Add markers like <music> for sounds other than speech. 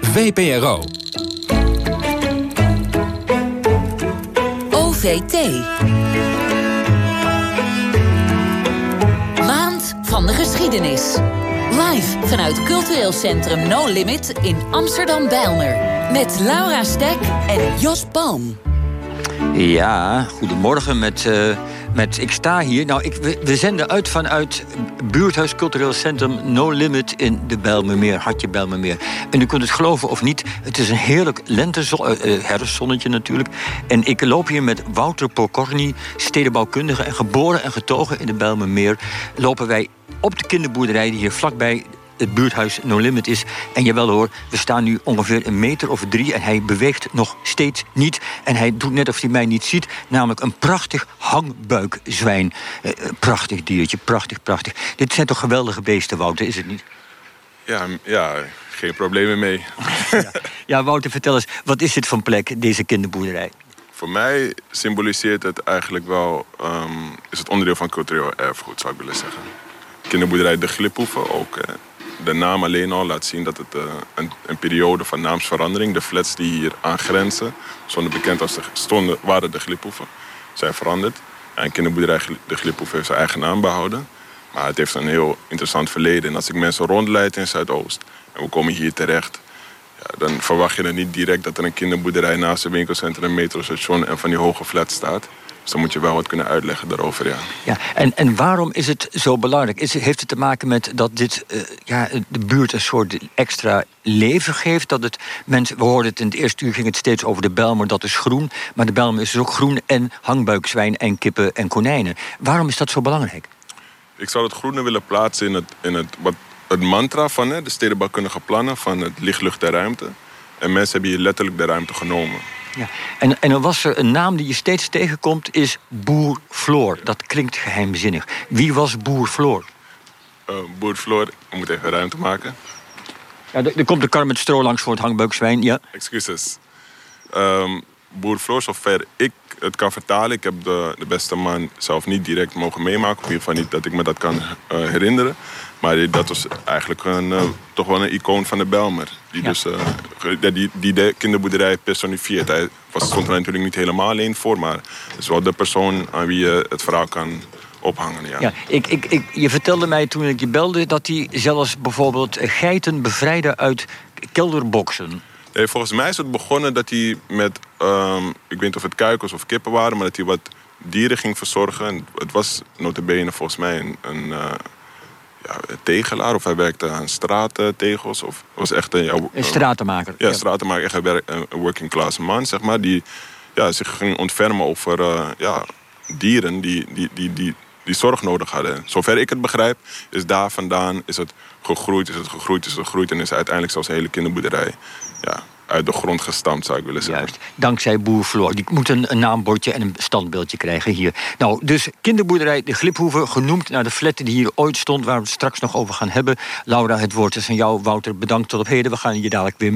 VPRO. OVT. Maand van de geschiedenis. Live vanuit cultureel centrum No Limit in Amsterdam-Bijlmer. Met Laura Stek en Jos Palm. Ja, goedemorgen met, uh, met... Ik sta hier... Nou, ik, we, we, zenden uit vanuit buurthuis Cultureel Centrum No Limit in de Bijlmermeer, Hartje Bijlmermeer. En u kunt het geloven of niet, het is een heerlijk lentezon, uh, herfstzonnetje natuurlijk. En ik loop hier met Wouter Pokorny, stedenbouwkundige en geboren en getogen in de Bijlmermeer. Lopen wij op de kinderboerderij die hier vlakbij het buurthuis No Limit is. En jawel hoor, we staan nu ongeveer een meter of drie... en hij beweegt nog steeds niet. En hij doet net of hij mij niet ziet. Namelijk een prachtig hangbuikzwijn. Eh, prachtig diertje, prachtig, prachtig. Dit zijn toch geweldige beesten, Wouter, is het niet? Ja, ja geen problemen mee. <laughs> ja. ja, Wouter, vertel eens, wat is dit voor plek, deze kinderboerderij? Voor mij symboliseert het eigenlijk wel... Um, is het onderdeel van cultureel erfgoed, zou ik willen zeggen. Kinderboerderij De Gliphoeven, ook... Eh, de naam alleen al laat zien dat het uh, een, een, periode van naamsverandering... de flats die hier aangrenzen, zonder bekend als de, stonden, waren de Gliphoeven, zijn veranderd. En kinderboerderij De Gliphoeven heeft zijn eigen naam behouden. Maar het heeft een heel interessant verleden. En als ik mensen rondleid in Zuidoost en we komen hier terecht... Ja, dan verwacht je er niet direct dat er een kinderboerderij naast een winkelcentrum, een metrostation en van die hoge flats staat. Dus dan moet je wel wat kunnen uitleggen daarover, ja. ja en, en waarom is het zo belangrijk? Is, heeft het te maken met dat dit uh, ja, de buurt een soort extra leven geeft? Dat het mensen, we hoorden het in het eerste uur ging het steeds over de Belmer, dat is groen. Maar de Belmer is dus ook groen en hangbuikzwijn en kippen en konijnen. Waarom is dat zo belangrijk? Ik zou het groene willen plaatsen in het, in het, wat, het mantra van hè, de stedenbouwkundige plannen... van het licht, lucht en ruimte. En mensen hebben hier letterlijk de ruimte genomen. Ja. En, en dan was er een naam die je steeds tegenkomt, is Boer Floor. Dat klinkt geheimzinnig. Wie was Boer Floor? Uh, Boer Floor, ik moet even ruimte maken. Ja, er, komt de kar met stro langs voor het hangbuikzwijn, ja. Excuses. Um, Boer Floor, zover ik het kan vertalen. Ik heb de, de beste man zelf niet direct mogen meemaken. Of in ieder geval niet dat ik me dat kan uh, herinneren. Maar dat was eigenlijk een, uh, toch wel een icoon van de Belmer. Die, ja. dus, uh, die, die de kinderboerderij personifieert. Hij was, stond er natuurlijk niet helemaal alleen voor. Maar het is wel de persoon aan wie je het verhaal kan ophangen. Ja. Ja, ik, ik, ik, je vertelde mij toen ik je belde dat hij zelfs bijvoorbeeld geiten bevrijdde uit kelderboksen. Nee, volgens mij is het begonnen dat hij met, um, ik weet niet of het kuikens of kippen waren, maar dat hij wat dieren ging verzorgen. En het was notabene volgens mij een, een, uh, ja, een tegelaar of hij werkte aan straattegels. Of was echt een, ja, een stratenmaker. Ja, stratenmaker, echt een working class man, zeg maar, die ja, zich ging ontfermen over uh, ja, dieren die, die, die, die, die zorg nodig hadden. Zover ik het begrijp, is daar vandaan is het gegroeid, is het gegroeid, is het gegroeid... en is uiteindelijk zelfs een hele kinderboerderij ja, uit de grond gestampt, zou ik willen zeggen. Juist, dankzij Boer Floor. Die moet een, naambordje en een standbeeldje krijgen hier. Nou, dus kinderboerderij De Gliphoeve, genoemd naar de flat die hier ooit stond... waar we het straks nog over gaan hebben. Laura, het woord is van jou. Wouter, bedankt tot op heden. We gaan je dadelijk weer